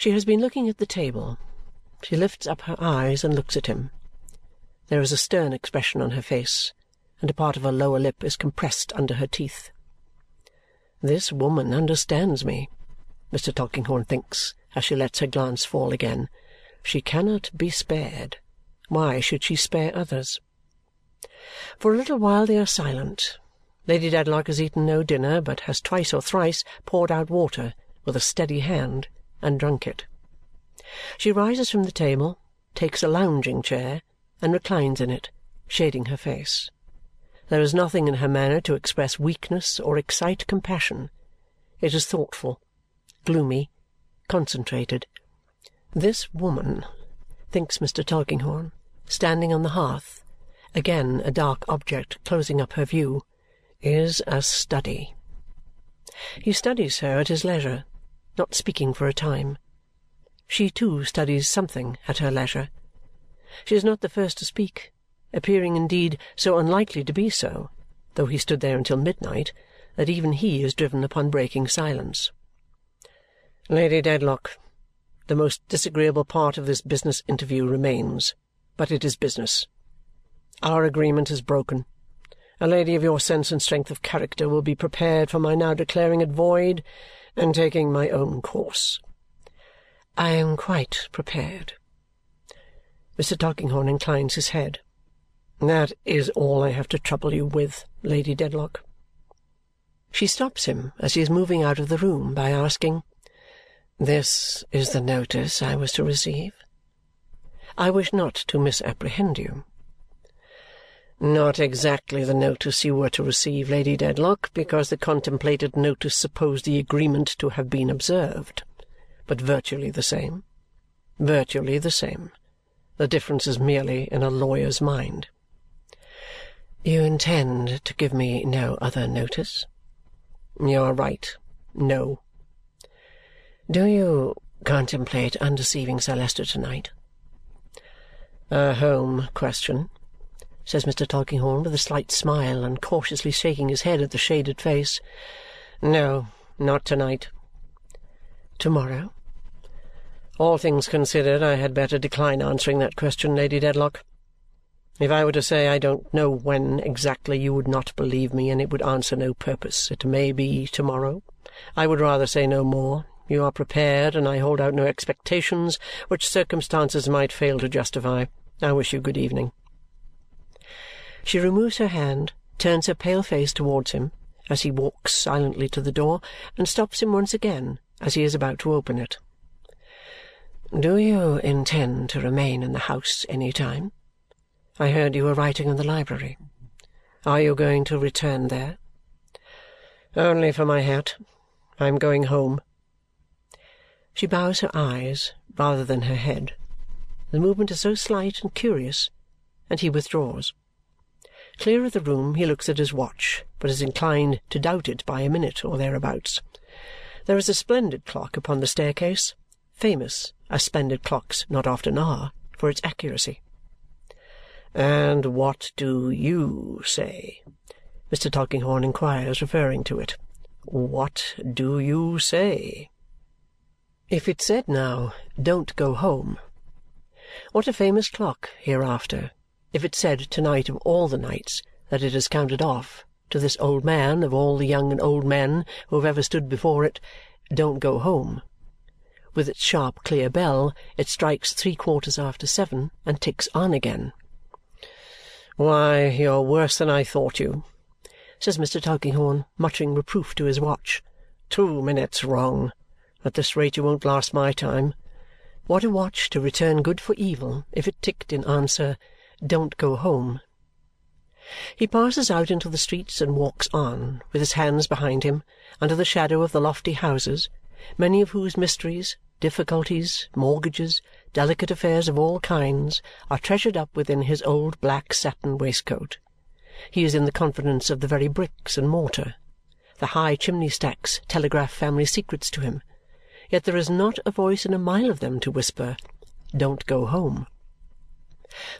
She has been looking at the table. She lifts up her eyes and looks at him. There is a stern expression on her face, and a part of her lower lip is compressed under her teeth. This woman understands me, Mr. Tulkinghorn thinks as she lets her glance fall again. She cannot be spared. Why should she spare others? For a little while they are silent. Lady Dedlock has eaten no dinner, but has twice or thrice poured out water with a steady hand and drunk it. She rises from the table, takes a lounging chair, and reclines in it, shading her face. There is nothing in her manner to express weakness or excite compassion. It is thoughtful, gloomy, concentrated. This woman, thinks Mr. Tulkinghorn, standing on the hearth, again a dark object closing up her view, is a study. He studies her at his leisure, not speaking for a time. She too studies something at her leisure. She is not the first to speak, appearing indeed so unlikely to be so, though he stood there until midnight, that even he is driven upon breaking silence. Lady Dedlock, the most disagreeable part of this business interview remains, but it is business. Our agreement is broken. A lady of your sense and strength of character will be prepared for my now declaring it void and taking my own course. I am quite prepared. Mr. Tulkinghorn inclines his head. That is all I have to trouble you with, Lady Dedlock. She stops him as he is moving out of the room by asking, This is the notice I was to receive? I wish not to misapprehend you. Not exactly the notice you were to receive, Lady Dedlock, because the contemplated notice supposed the agreement to have been observed. But virtually the same. Virtually the same. The difference is merely in a lawyer's mind. You intend to give me no other notice? You are right. No. Do you contemplate undeceiving Sir Leicester to-night? A home question says Mr. Tulkinghorn with a slight smile and cautiously shaking his head at the shaded face. No, not to-night. To-morrow? All things considered, I had better decline answering that question, Lady Dedlock. If I were to say I don't know when exactly, you would not believe me, and it would answer no purpose. It may be to-morrow. I would rather say no more. You are prepared, and I hold out no expectations which circumstances might fail to justify. I wish you good evening. She removes her hand, turns her pale face towards him as he walks silently to the door, and stops him once again as he is about to open it. Do you intend to remain in the house any time? I heard you were writing in the library. Are you going to return there? Only for my hat. I am going home. She bows her eyes rather than her head. The movement is so slight and curious, and he withdraws. Clear of the room, he looks at his watch, but is inclined to doubt it by a minute or thereabouts. There is a splendid clock upon the staircase, famous, as splendid clocks not often are, for its accuracy. "And what do YOU say?" Mr. Tulkinghorn inquires, referring to it. "What do you say?" If it said now, "Don't go home," what a famous clock hereafter if it said to-night of all the nights that it has counted off to this old man of all the young and old men who have ever stood before it, "Don't go home!" With its sharp clear bell it strikes three quarters after seven and ticks on again. "Why, you're worse than I thought you," says Mr. Tulkinghorn, muttering reproof to his watch. "Two minutes wrong. At this rate you won't last my time." What a watch to return good for evil if it ticked in answer! Don't go home. He passes out into the streets and walks on, with his hands behind him, under the shadow of the lofty houses, many of whose mysteries, difficulties, mortgages, delicate affairs of all kinds, are treasured up within his old black satin waistcoat. He is in the confidence of the very bricks and mortar. The high chimney-stacks telegraph family secrets to him, yet there is not a voice in a mile of them to whisper, "Don't go home!"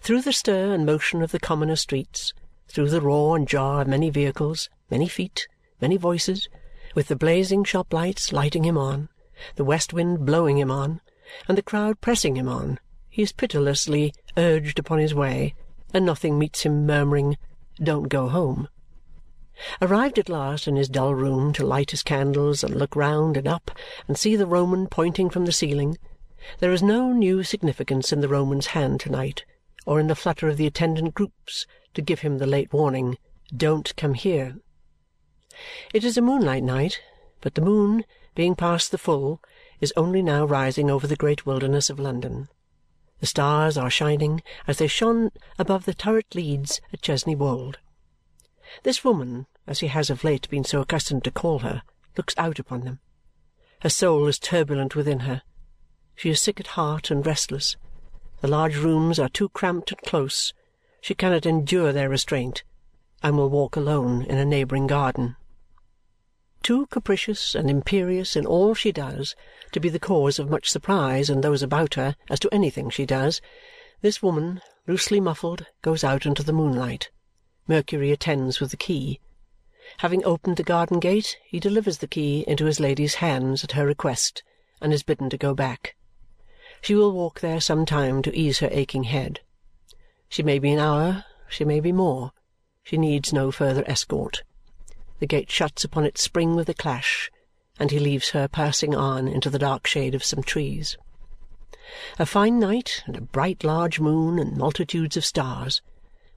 Through the stir and motion of the commoner streets, through the roar and jar of many vehicles, many feet, many voices, with the blazing shop lights lighting him on, the west wind blowing him on, and the crowd pressing him on, he is pitilessly urged upon his way, and nothing meets him murmuring, Don't go home! Arrived at last in his dull room to light his candles and look round and up and see the Roman pointing from the ceiling, there is no new significance in the Roman's hand to-night or in the flutter of the attendant groups to give him the late warning, Don't come here! It is a moonlight night, but the moon, being past the full, is only now rising over the great wilderness of London. The stars are shining as they shone above the turret leads at Chesney Wold. This woman, as he has of late been so accustomed to call her, looks out upon them. Her soul is turbulent within her. She is sick at heart and restless. The large rooms are too cramped and close. She cannot endure their restraint and will walk alone in a neighbouring garden. Too capricious and imperious in all she does to be the cause of much surprise in those about her as to anything she does, this woman, loosely muffled, goes out into the moonlight. Mercury attends with the key. Having opened the garden gate, he delivers the key into his lady's hands at her request and is bidden to go back. She will walk there some time to ease her aching head. She may be an hour, she may be more. She needs no further escort. The gate shuts upon its spring with a clash, and he leaves her passing on into the dark shade of some trees. A fine night, and a bright large moon, and multitudes of stars.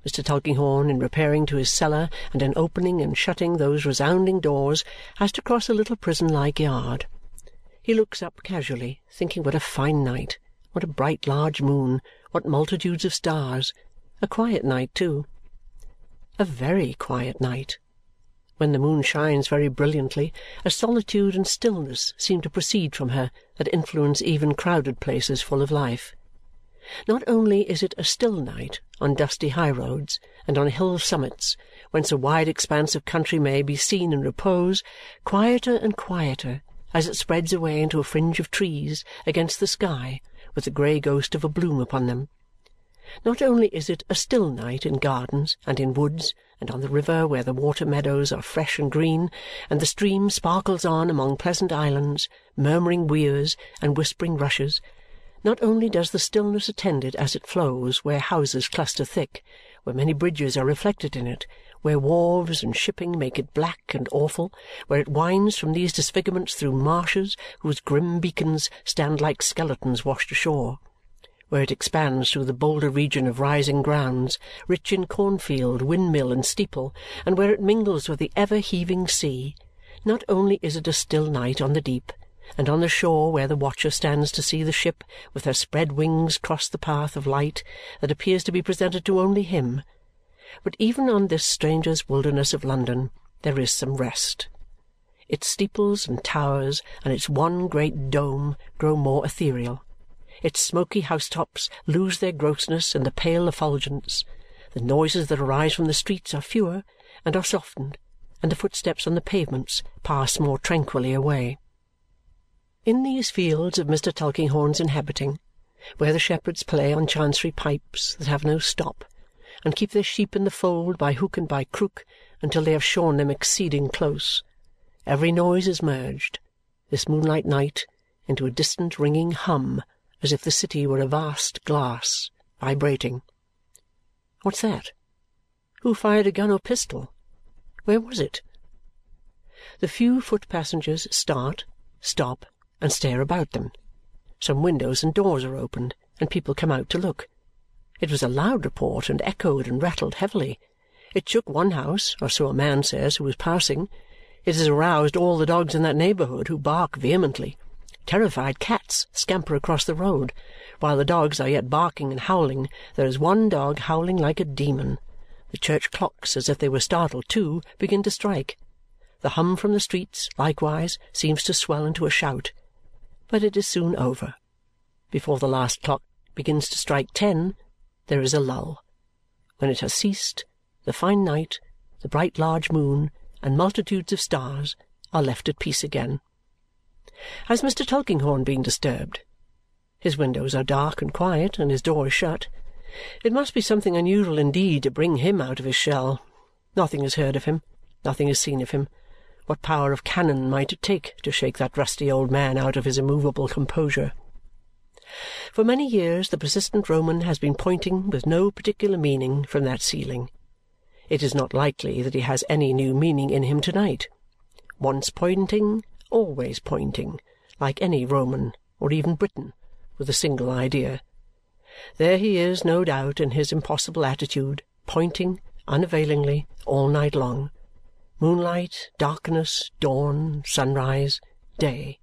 Mr. Tulkinghorn, in repairing to his cellar and in opening and shutting those resounding doors, has to cross a little prison-like yard. He looks up casually, thinking what a fine night, what a bright large moon, what multitudes of stars. A quiet night too. A very quiet night. When the moon shines very brilliantly, a solitude and stillness seem to proceed from her that influence even crowded places full of life. Not only is it a still night on dusty high roads and on hill summits, whence a wide expanse of country may be seen in repose, quieter and quieter as it spreads away into a fringe of trees against the sky with the grey ghost of a bloom upon them. Not only is it a still night in gardens and in woods and on the river where the water meadows are fresh and green and the stream sparkles on among pleasant islands, murmuring weirs, and whispering rushes, not only does the stillness attend it as it flows where houses cluster thick, where many bridges are reflected in it, where wharves and shipping make it black and awful, where it winds from these disfigurements through marshes whose grim beacons stand like skeletons washed ashore where it expands through the bolder region of rising grounds, rich in cornfield, windmill, and steeple, and where it mingles with the ever-heaving sea, not only is it a still night on the deep, and on the shore where the watcher stands to see the ship with her spread wings cross the path of light that appears to be presented to only him, but even on this stranger's wilderness of London there is some rest. Its steeples and towers and its one great dome grow more ethereal its smoky housetops lose their grossness in the pale effulgence, the noises that arise from the streets are fewer and are softened, and the footsteps on the pavements pass more tranquilly away. In these fields of Mr. Tulkinghorn's inhabiting, where the shepherds play on chancery pipes that have no stop and keep their sheep in the fold by hook and by crook until they have shorn them exceeding close, every noise is merged, this moonlight night, into a distant ringing hum as if the city were a vast glass, vibrating. What's that? Who fired a gun or pistol? Where was it? The few foot passengers start, stop, and stare about them. Some windows and doors are opened, and people come out to look. It was a loud report, and echoed and rattled heavily. It shook one house, or so a man says, who was passing. It has aroused all the dogs in that neighbourhood, who bark vehemently. Terrified cats scamper across the road. While the dogs are yet barking and howling, there is one dog howling like a demon. The church clocks, as if they were startled too, begin to strike. The hum from the streets, likewise, seems to swell into a shout. But it is soon over. Before the last clock begins to strike ten, there is a lull. When it has ceased, the fine night, the bright large moon, and multitudes of stars are left at peace again. Has Mr. Tulkinghorn been disturbed? His windows are dark and quiet, and his door is shut. It must be something unusual indeed to bring him out of his shell. Nothing is heard of him, nothing is seen of him. What power of cannon might it take to shake that rusty old man out of his immovable composure? For many years the persistent Roman has been pointing with no particular meaning from that ceiling. It is not likely that he has any new meaning in him to-night. Once pointing, always pointing, like any Roman, or even Briton, with a single idea. There he is, no doubt, in his impossible attitude, pointing, unavailingly, all night long. Moonlight, darkness, dawn, sunrise, day.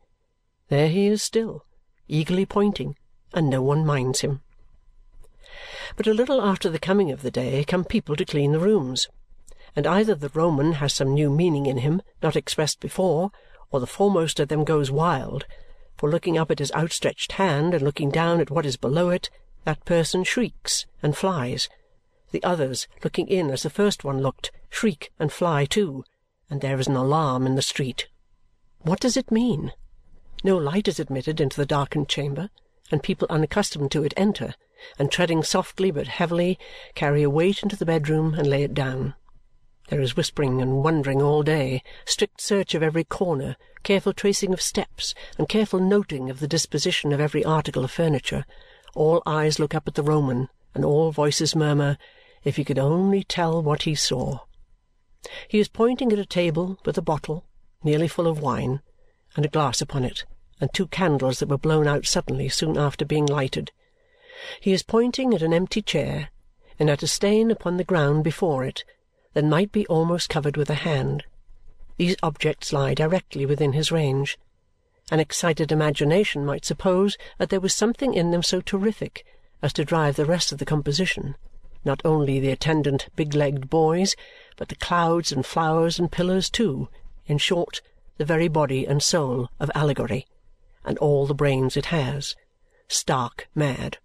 There he is still, eagerly pointing, and no one minds him. But a little after the coming of the day come people to clean the rooms, and either the Roman has some new meaning in him not expressed before, or the foremost of them goes wild, for looking up at his outstretched hand and looking down at what is below it, that person shrieks and flies. The others, looking in as the first one looked, shriek and fly too, and there is an alarm in the street. What does it mean? No light is admitted into the darkened chamber, and people unaccustomed to it enter, and treading softly but heavily, carry a weight into the bedroom and lay it down. There is whispering and wondering all day, strict search of every corner, careful tracing of steps, and careful noting of the disposition of every article of furniture. All eyes look up at the Roman, and all voices murmur, "If he could only tell what he saw!" He is pointing at a table with a bottle, nearly full of wine, and a glass upon it, and two candles that were blown out suddenly soon after being lighted. He is pointing at an empty chair and at a stain upon the ground before it that might be almost covered with a hand. These objects lie directly within his range. An excited imagination might suppose that there was something in them so terrific as to drive the rest of the composition, not only the attendant big-legged boys, but the clouds and flowers and pillars too, in short, the very body and soul of allegory and all the brains it has, stark mad.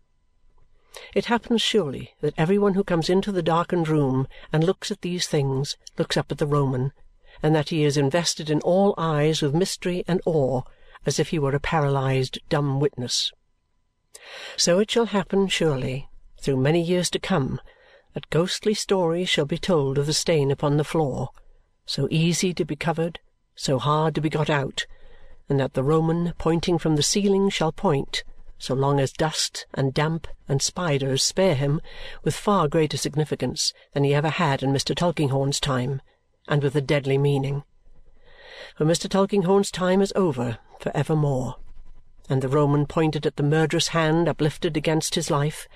It happens surely that every one who comes into the darkened room and looks at these things looks up at the Roman, and that he is invested in all eyes with mystery and awe as if he were a paralysed dumb witness. So it shall happen, surely, through many years to come, that ghostly stories shall be told of the stain upon the floor, so easy to be covered, so hard to be got out, and that the Roman pointing from the ceiling shall point, so long as dust and damp and spiders spare him, with far greater significance than he ever had in Mr. Tulkinghorn's time, and with a deadly meaning. For Mr. Tulkinghorn's time is over for evermore, and the Roman pointed at the murderous hand uplifted against his life,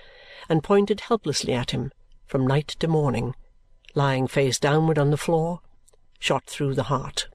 and pointed helplessly at him from night to morning, lying face downward on the floor, shot through the heart.